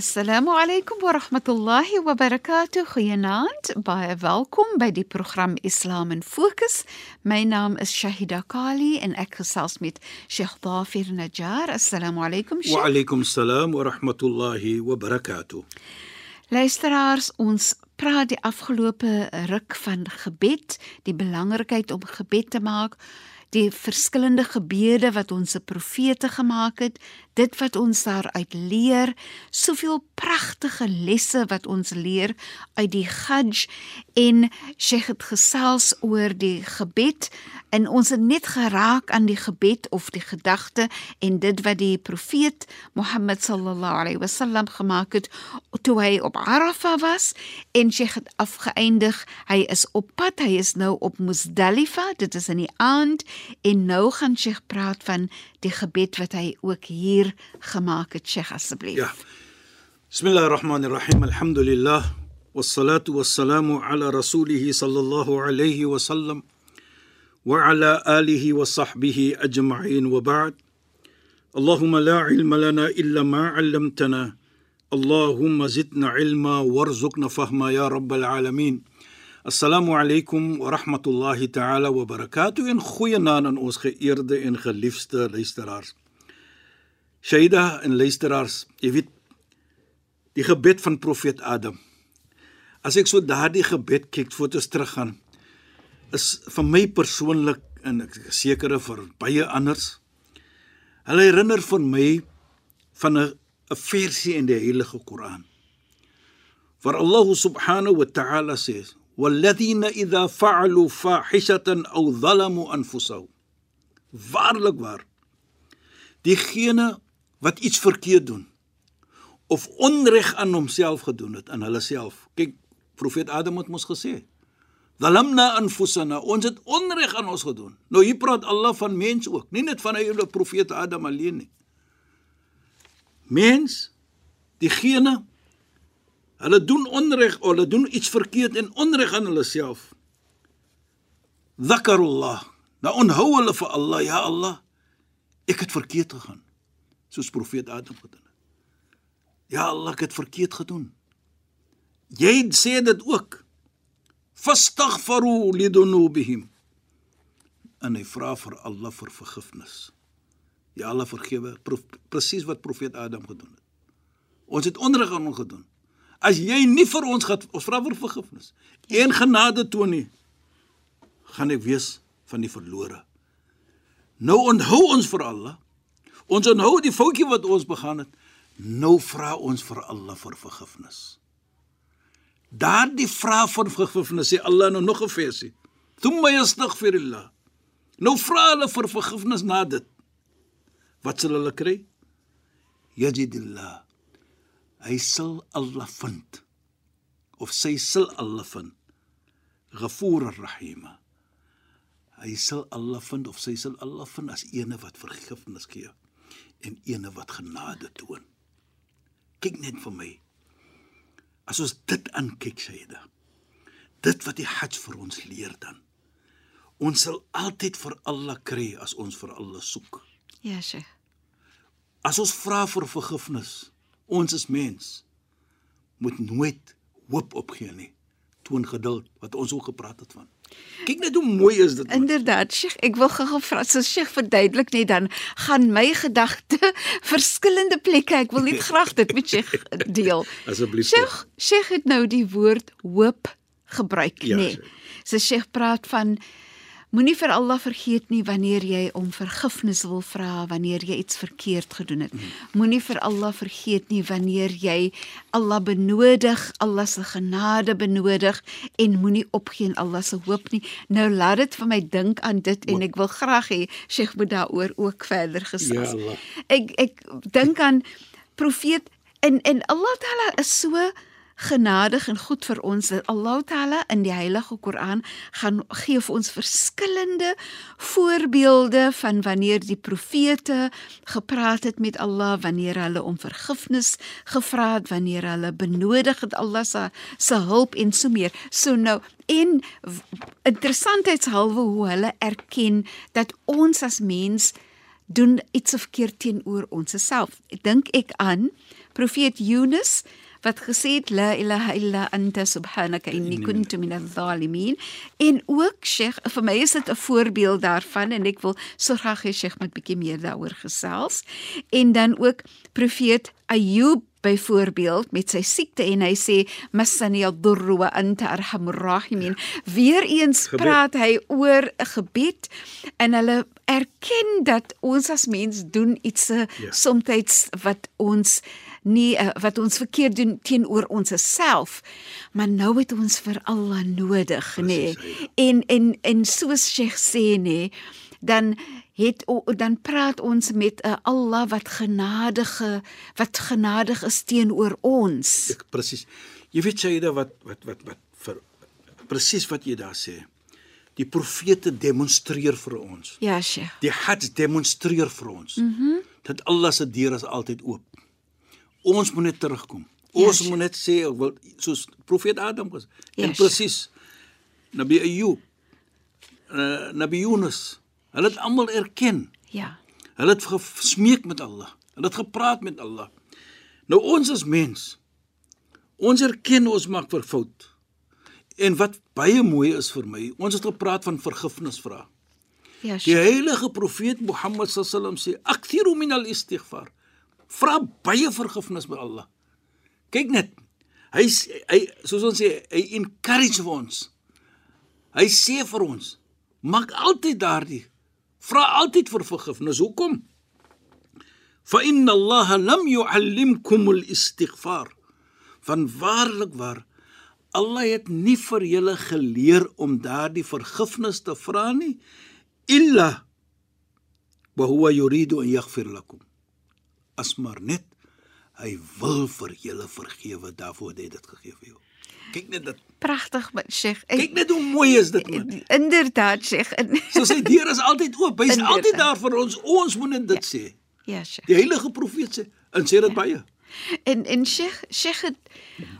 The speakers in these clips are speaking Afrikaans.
Assalamu alaykum wa rahmatullahi wa barakatuh. Goeienaand. Baie welkom by die program Islam in Fokus. My naam is Shahida Kali en ek gesels met Sheikh Dafir Najjar. Assalamu alaykum Sheikh. Wa alaykum salaam wa rahmatullahi wa barakatuh. Luisteraars, ons praat die afgelope ruk van gebed, die belangrikheid om gebed te maak die verskillende gebede wat ons se profete gemaak het, dit wat ons daaruit leer, soveel pragtige lesse wat ons leer uit die Hajj en Sheikh het gesels oor die gebed en ons het net geraak aan die gebed of die gedagte en dit wat die profeet Mohammed sallallahu alaihi wasallam gemaak het toe hy op Arafah was en Sheikh het afgeëindig hy is op pad hy is nou op Muzdalifa dit is in die aand en nou gaan Sheikh praat van die gebed wat hy ook hier gemaak het Sheikh asseblief Ja. Bismillahirrahmanirrahim. Alhamdulillah wassalatu wassalamu ala rasulih sallallahu alayhi wa sallam wa ala alihi wa sahbihi ajma'in wa ba'd. Allahumma la ilma lana illa ma 'allamtana. Allahumma zidna ilma warzuqna fahma ya rabbal alamin. Assalamu alaykum wa rahmatullahi ta'ala wa barakatuh en goeienaand aan ons geëerde en geliefde luisteraars. Shaida en luisteraars, jy weet die gebed van profeet Adam. As ek so daardie gebed kyk ons teruggaan, is vir my persoonlik en ek sekere vir baie anders. Hulle herinner vir my van 'n 'n versie in die Heilige Koran. Waar Allah subhanahu wa ta'ala sê: "Walladhina idha fa'alu fahishatan aw zalamu anfusahum." Waarlik waar. Diegene wat iets verkeerd doen of onreg aan homself gedoen het aan hulle self. Kyk, profeet Adam het mos gesê: "Zalamna anfusana." Ons het onreg aan ons gedoen. Nou hier praat Allah van mens ook, nie net van die profeet Adam alleen nie. Mens, diegene hulle doen onreg, hulle doen iets verkeerd en onreg aan hulle self. Zakarullah. Nou onhou hulle vir Allah, ja Allah, ek het verkeerd gegaan. Soos profeet Adam gedoen het. Ja Allah, ek het verkeerd gedoen. Jy sê dit ook. Fastaghfiru lidunubihim. En hy vra vir Allah vir vergifnis. Ja Allah vergewe presies wat profeet Adam gedoen het. Ons het onreg aan hom gedoen. As jy nie vir ons gaan vra vir vergifnis en genade toon nie, gaan ek wees van die verlore. Nou onthou ons vir Allah. Ons onthou die foutjie wat ons begaan het. Nou vra ons vir Allah vir vergifnis. Daardie vraag van vergifnis sê Allah nou nog 'n versie. Thumma yastaghfirullah. Nou vra hulle vir vergifnis na dit. Wat sal hulle kry? Yajidillah. Hy sal Allah vind. Of sy sal Allah vind. Ghafoor Rahima. Hy sal Allah vind of sy sal Allah vind as ene wat vergifnis gee en ene wat genade toon. Kyk net vir my. As ons dit aankyk, Sayyida. Dit wat die Hajj vir ons leer dan. Ons sal altyd vir Allah kry as ons vir Allah soek. Ja, Sheikh. As ons vra vir vergifnis, ons is mens, moet nooit hoop opgee nie. Toon geduld wat ons ook gepraat het van. Kyk net hoe mooi is dit. Inderdaad, Sheikh, ek wil gou vra, so Sheikh verduidelik net dan gaan my gedagte verskillende plekke. Ek wil net graag dit met Sheikh deel. Asseblief. Sheikh, Sheikh het nou die woord hoop gebruik, Ja, nê. Nee. So Sheikh praat van Moenie vir Allah vergeet nie wanneer jy om vergifnis wil vra wanneer jy iets verkeerd gedoen het. Moenie vir Allah vergeet nie wanneer jy Allah benodig, Allah se genade benodig en moenie opgee in Allah se hoop nie. Nou laat dit vir my dink aan dit en ek wil graag hê Sheikh moet daaroor ook verder gesels. Ja Allah. Ek ek dink aan profeet en en Allah Taala is so genadig en goed vir ons dat Allah Taala in die Heilige Koran gaan gee vir ons verskillende voorbeelde van wanneer die profete gepraat het met Allah, wanneer hulle om vergifnis gevra het, wanneer hulle benodig het Allah se se hulp en so meer. So nou en interessantheidshalwe hoe hulle erken dat ons as mens doen iets verkeerd teenoor onsself. Ek dink ek aan profeet Yunus wat gesê het la ilaha illa anta subhanaka inni kuntu minadh-dhalimin en ook Sheikh vir my is dit 'n voorbeeld daarvan en ek wil so graag hê Sheikh moet bietjie meer daaroor gesels en dan ook profeet Ayub byvoorbeeld met sy siekte en hy sê masani ad-durru wa anta arhamur rahimin weer eens Gebed. praat hy oor 'n gebed en hulle erken dat ons as mens doen iets Ja. ja. soms wat ons nie uh, wat ons verkeerd doen teenoor ons self maar nou het ons vir Allah nodig nê nee. En en en soos Sheikh sê nê nee, dan het dan praat ons met 'n Allah wat genadige wat genadig is teenoor ons presies. Jy weet Saida wat wat wat wat vir presies wat jy daar sê. Die profete demonstreer vir ons. ja Sheikh Die Hajj demonstreer vir ons mm -hmm. dat Allah se deur is altyd oop. Ons moet net terugkom. Ja, Ons Sheikh. moet net sê ek wil soos profeet Adam was. Ja, en presies Nabi Ayub, uh, Nabi Yunus, hulle het almal erken. ja Hulle het gesmeek met Allah. Hulle het gepraat met Allah. Nou ons as mens ons erken ons maak vir fout. En wat baie mooi is vir my, ons het gepraat van vergifnis vra. ja Die Sheikh heilige profeet Mohammed sallam sê: "Akthiru min al-istighfar." Vra baie vergifnis by Allah. Kyk net. Hy hy soos ons sê, hy encourage vir ons. Hy sê vir ons: "Maak altyd daardie vra altyd vir vergifnis. Hoekom? Fa inna Allah lam yu'allimkum al-istighfar." Van waarlik waar Allah het nie vir julle geleer om daardie vergifnis te vra nie illa wa huwa yuridu an yaghfir lakum asmar net hy wil vir julle vergewe daarvoor het hy dit gegee vir jou kyk net dit pragtig maar Sheikh. Kyk net hoe mooi is dit man. Inderdaad Sheikh en- so sy deur is altyd oop. Hy's altyd daar vir ons. Ons moet net dit sê. Ja Sheikh. Die heilige profeet sê en sê dit baie. En en Sheikh Sheikh het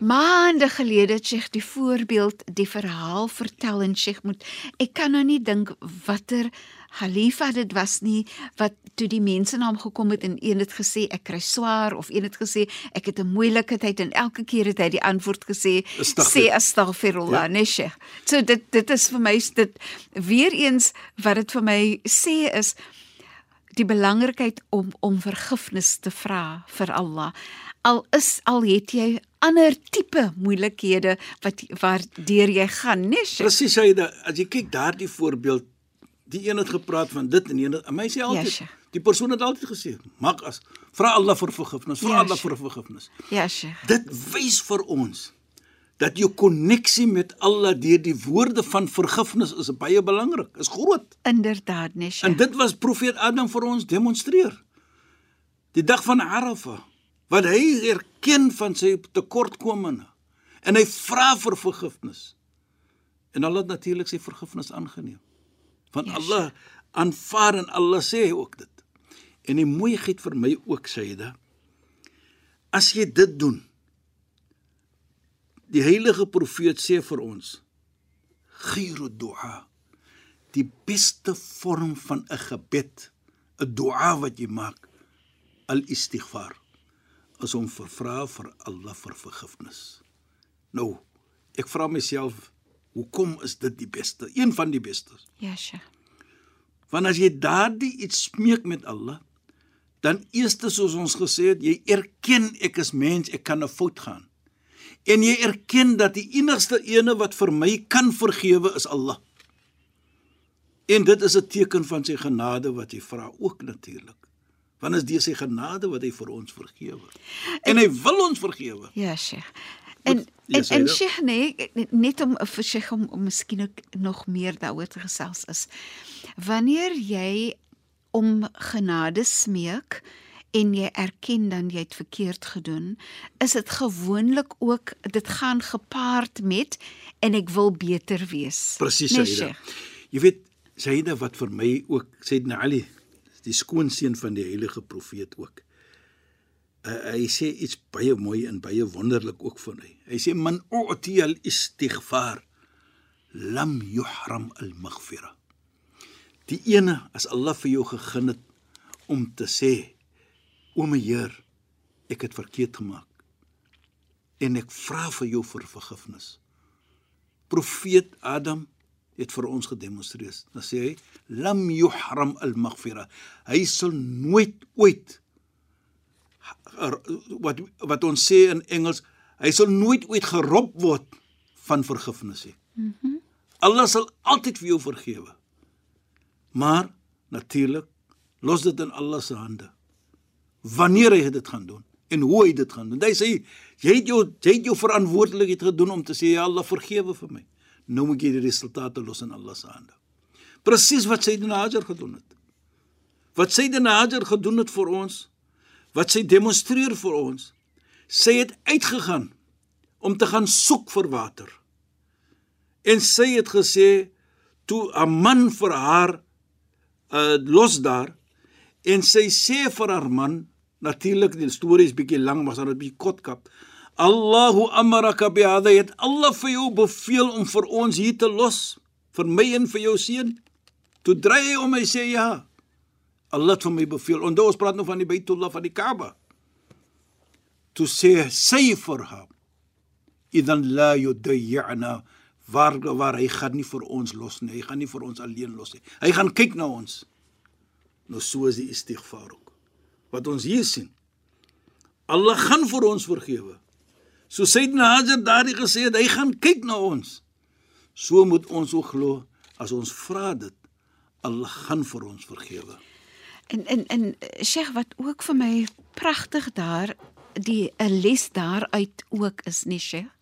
maande gelede het Sheikh die voorbeeld die verhaal vertel en Sheikh moet ek kan nou nie dink watter Khalifa dit was nie wat toe die mense na hom gekom het en een het gesê ek kry swaar of een het gesê ek het 'n moeilike tyd en elke keer het hy die antwoord gesê sê astaghfirullah Ja. nee Sheikh. So dit dit is vir my dit weer eens wat dit vir my sê is die belangrikheid om om vergifnis te vra vir Allah. Al is al het jy ander tipe moeilikhede wat waardeur jy gaan, nee. Presies as jy kyk daardie voorbeeld die een het gepraat van dit en die een het- en my sê altyd Sheikh. die persoon het altyd gesê maak as vra Allah vir vergifnis vra Ja, Allah vir vergifnis Ja, Sheikh. Dit wys vir ons dat jou koneksie met Allah deur die woorde van vergifnis is baie belangrik, is groot. Inderdaad, nee. En Sheikh. dit was profeet Adam vir ons demonstreer. Die dag van Arafah, wat hy erken van sy tekortkominge en hy vra vir vergifnis. En Allah het natuurlik sy vergifnis aangeneem. Van Ja, Allah aanvaar en Allah sê ook dit. En die mooiheid vir my ook dit as jy dit doen die heilige profeet sê vir ons khairu du'a die beste vorm van 'n gebed 'n du'a wat jy maak al istighfar is om vir vra vir Allah vir vergifnis nou ek vra myself hoekom is dit die beste een van die bestes Ja, Sheikh. Want as jy daardie iets smeek met Allah, dan eerste soos ons gesê het, jy erken ek is mens, ek kan 'n fout gaan. En jy erken dat die enigste ene wat vir my kan vergewe is Allah. En dit is 'n teken van sy genade wat hy vra ook natuurlik. Want is dit sy genade wat hy vir ons vergewe. En hy wil ons vergewe. Ja, Sheikh. En en, en Sheikh nee, net om vir Sheikh om, om miskien ook nog meer daaroor te gesels is. Wanneer jy om genade smeek en jy erken dan jy het verkeerd gedoen, is dit gewoonlik ook dit gaan gepaard met en ek wil beter wees. Presies, Nee. Sheikh. Jy weet, Saida wat vir my ook Sayyidina Ali, die skoonseun van die heilige profeet ook. Uh, hy sê iets baie mooi en baie wonderlik ook van hy. Hy sê man u'ti al-istighfar lam yuhram al-maghfira. Die ene as Allah vir jou gegee het om te sê o my Heer, ek het verkeerd gemaak en ek vra vir jou vir vergifnis. Profeet Adam het vir ons gedemonstreer. Dan sê hy lam yuhram al-maghfira. Hy sal nooit ooit wat wat ons sê in Engels, hy sal nooit ooit gerob word van vergifnis nie. Mhm. Mm Allah sal altyd vir jou vergewe. Maar natuurlik los dit in Allah se hande. Wanneer hy dit gaan doen en hoe hy dit gaan doen. Hy sê jy het jou jy het jou verantwoordelikheid gedoen om te sê ja Allah vergewe vir my. Nou moet jy die resultate los in Allah se hande. Presies wat Sayyidina Hajar gedoen het. Wat Sayyidina Hajar gedoen het vir ons, wat sy demonstreer vir ons. Sy het uitgegaan om te gaan soek vir water. En sy het gesê toe 'n man vir haar uh los daar en sy sê vir haar man natuurlik die storie is bietjie lank maar sy het 'n bietjie kotkap Allahu amaraka bi hadha het Allah vir jou beveel om vir ons hier te los vir my en vir jou seun toe dry hy om hy sê ja Allah het my beveel onthou ons praat nou van die Baitullah van die Kaaba. Toe sê sy vir haar idan la yudayyana waar waar hy gaan nie vir ons los nie. Hy gaan nie vir ons alleen los nie. Hy gaan kyk na ons. Nou so is die istighfar ook. Wat ons hier sien Allah gaan vir ons vergewe. So Sayyidina Hajar daardie gesê het hy gaan kyk na ons. So moet ons ook glo as ons vra dit Allah gaan vir ons vergewe En en en Sheikh wat ook vir my pragtig daar die 'n les daaruit ook is nie Sheikh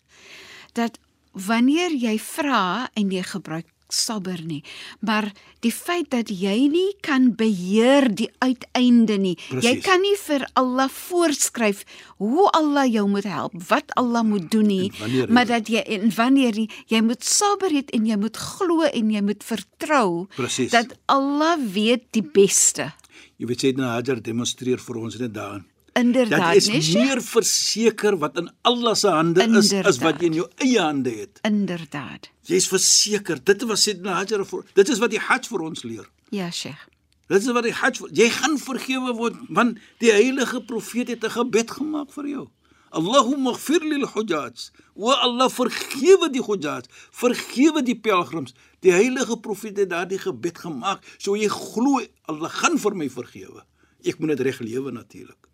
dat wanneer jy vra en jy gebruik sabber nie maar die feit dat jy nie kan beheer die uiteinde nie. Precies. jy kan nie vir Allah voorskryf hoe Allah jou moet help wat Allah moet doen nie wanneer maar dat jy en wanneer nie, jy moet sabber hê en jy moet glo en jy moet vertrou dat Allah weet die beste jy weet Sayyidina Hajar demonstreer vir ons net daarin Inderdaad, dat is nee, Sheikh? meer verseker wat in Allah se hande is as wat jy in jou eie hande het Inderdaad. jy's verseker dit was Sayyidina Hajar vir dit is wat die Hajj vir ons leer Ja, Sheikh. Dit is wat die Hajj jy gaan vergewe word want die heilige profeet het 'n gebed gemaak vir jou. Allahumma ighfir lil hujaj. Wa Allah vergewe die hujaj, vergewe die pelgrims. Die heilige profeet het daardie gebed gemaak, so jy glo Allah gaan vir my vergewe. Ek moet dit reg lewe natuurlik.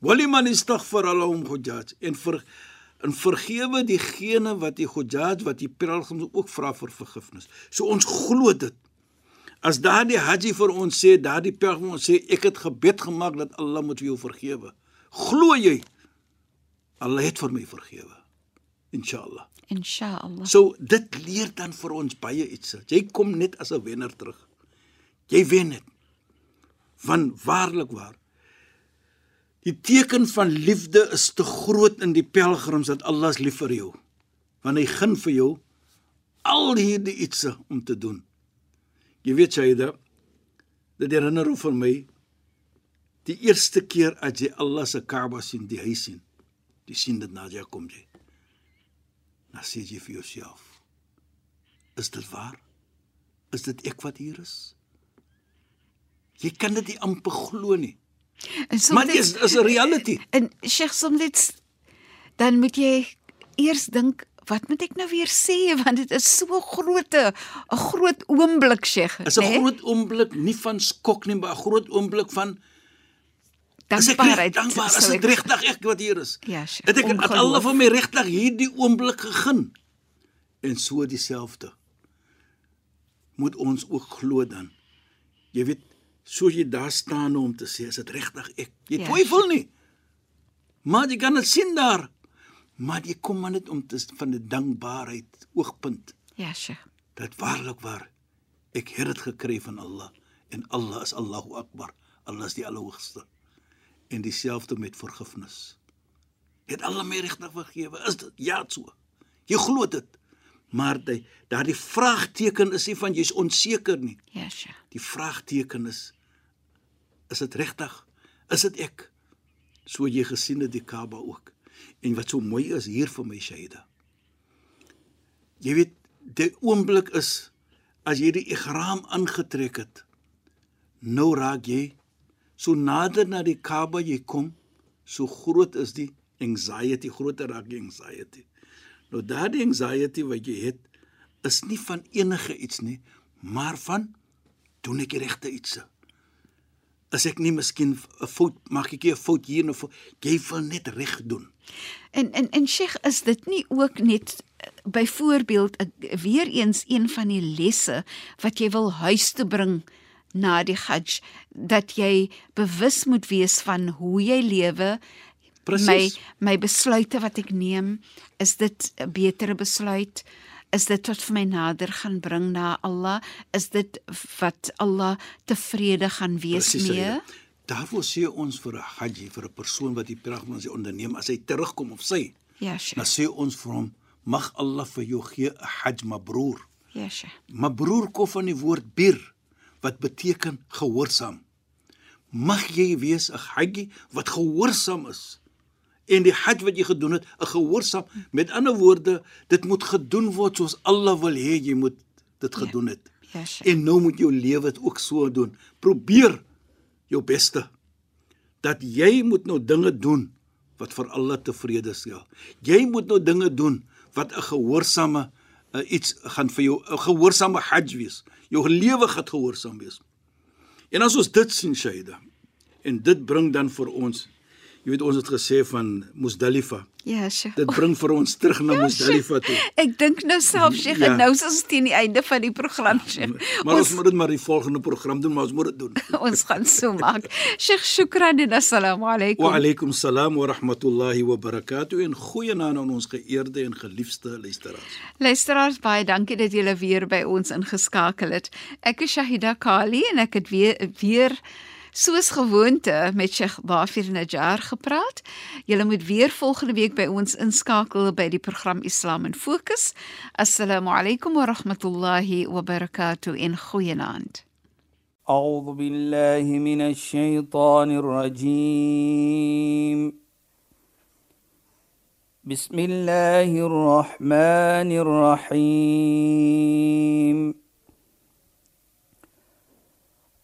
Waliman istaghfar lahum hujaj en vir en vergewe diegene wat die hujaj wat die pelgrims ook vra vir vergifnis. So ons glo dit. As daardie haji vir ons sê, daardie pelgrim ons sê ek het gebed gemaak dat Allah moet vir jou vergewe. Glo jy? Allah het vir my vergewe. Inshallah. Inshallah. So dit leer dan vir ons baie iets. Jy kom net as 'n wenner terug. Jy wen net. Want waarlik waar Die teken van liefde is te groot in die pelgrims dat Allah lief vir jou. Want hy gun vir jou al hierdie ietsie om te doen. Jy weet Shaida, dit herinner hom vir my die eerste keer as jy Allah se Kaaba sien, die huis sien. Jy sien dit na jy kom jy. Dan sê jy vir jouself: Is dit waar? Is dit ek wat hier is? Jy kan dit nie amper glo nie. En Maar dit is is 'n reality. En Sheikh soms dan moet jy eers dink wat moet ek nou weer sê want dit is so groot 'n groot oomblik Sheikh. Is 'n groot oomblik nie van skok nie, maar 'n groot oomblik van As ek reg dankbaarheid. dankbaar as dit ek- regtig ek wat hier is. Ja, Sheikh, Het ek het. Allah vir my regtig hierdie oomblik gegeen. En so dieselfde. moet ons ook glo dan. Jy weet, soos jy daar staan om te sê, is dit regtig ek? Jy Ja, twyfel nie. Maar jy kan dit sien daar. Maar jy kom maar net om te van 'n dankbaarheid oogpunt Ja, Sheikh. dat waarlik waar ek het dit gekry van Allah en Allah is Allahu Akbar. Allah is die Allerhoogste. En dieselfde met vergifnis. Het Allah my regtig vergewe? Is dit ja so? Jy glo dit. Maar die daardie vraagteken is nie van jy's onseker nie. Ja, Sheikh. Die vraagteken is is dit regtig? Is dit ek? So jy gesien het die Kaaba ook. En wat so mooi is hier vir my Shaida. Jy weet, die oomblik is as jy die ihram aangetrek het. Nou raak jy so nader na die Kaaba jy kom, so groot is die anxiety, groter raak die anxiety. Nou daardie anxiety wat jy het, is nie van enige iets nie, maar van doen ek die regte iets. As ek nie miskien 'n fout maak ek 'n fout hier of jy wil net reg doen. En en en Sheikh, is dit nie ook net eh, byvoorbeeld eh, weer eens een van die lesse wat jy wil huis toe bring na die Hajj dat jy bewus moet wees van hoe jy lewe. Presies. my my besluite wat ek neem is dit 'n betere besluit? Is dit wat vir my nader gaan bring na Allah? Is dit wat Allah tevrede gaan wees Presies, mee? Saida. Daarvoor sê ons vir 'n haji, vir 'n persoon wat die pelgrimage onderneem, as hy terugkom of sy, ja dan Sheikh sê ons vir hom, mag Allah vir jou gee 'n hajj mabrur. ja Sheikh. Mabrur kom van die woord bir wat beteken gehoorsaam. Mag jy wees 'n haji wat gehoorsaam is. En die hajj wat jy gedoen het, 'n gehoorsaam. Met ander woorde, dit moet gedoen word soos Allah wil hê jy moet dit gedoen het. ja Sheikh En nou moet jou lewe dit ook so doen. Probeer jou beste dat jy moet nou dinge doen wat vir Allah tevrede stel. Jy moet nou dinge doen wat 'n gehoorsame uh, iets gaan vir jou 'n gehoorsame hajj wees. Jou lewe gaan gehoorsaam wees. En as ons dit sien Shaida en dit bring dan vir ons jy weet ons het gesê van Musdalifa. ja Sheikh Dit bring vir ons terug na Ja, Musdalifa toe. Ek dink nou self Sheikh Ja. nou is ons teen die einde van die program Sheikh. Maar ons moet dit maar die volgende program doen, maar ons moet dit doen. ons gaan so maak. Sheikh shukran en assalamu alaykum. Wa alaykum salaam wa rahmatullahi wa barakatuh en goeienaand aan ons geëerde en geliefde luisteraars. Luisteraars, baie dankie dat julle weer by ons ingeskakel het. Ek is Shahida Kali en ek het weer weer soos gewoonte met Sheikh Dafir Najjar gepraat. Julle moet weer volgende week by ons inskakel by die program Islam in Fokus. Assalamu alaykum wa rahmatullahi wa barakatuh en goeienaand. أعوذ بالله من الشيطان الرجيم بسم الله الرحمن الرحيم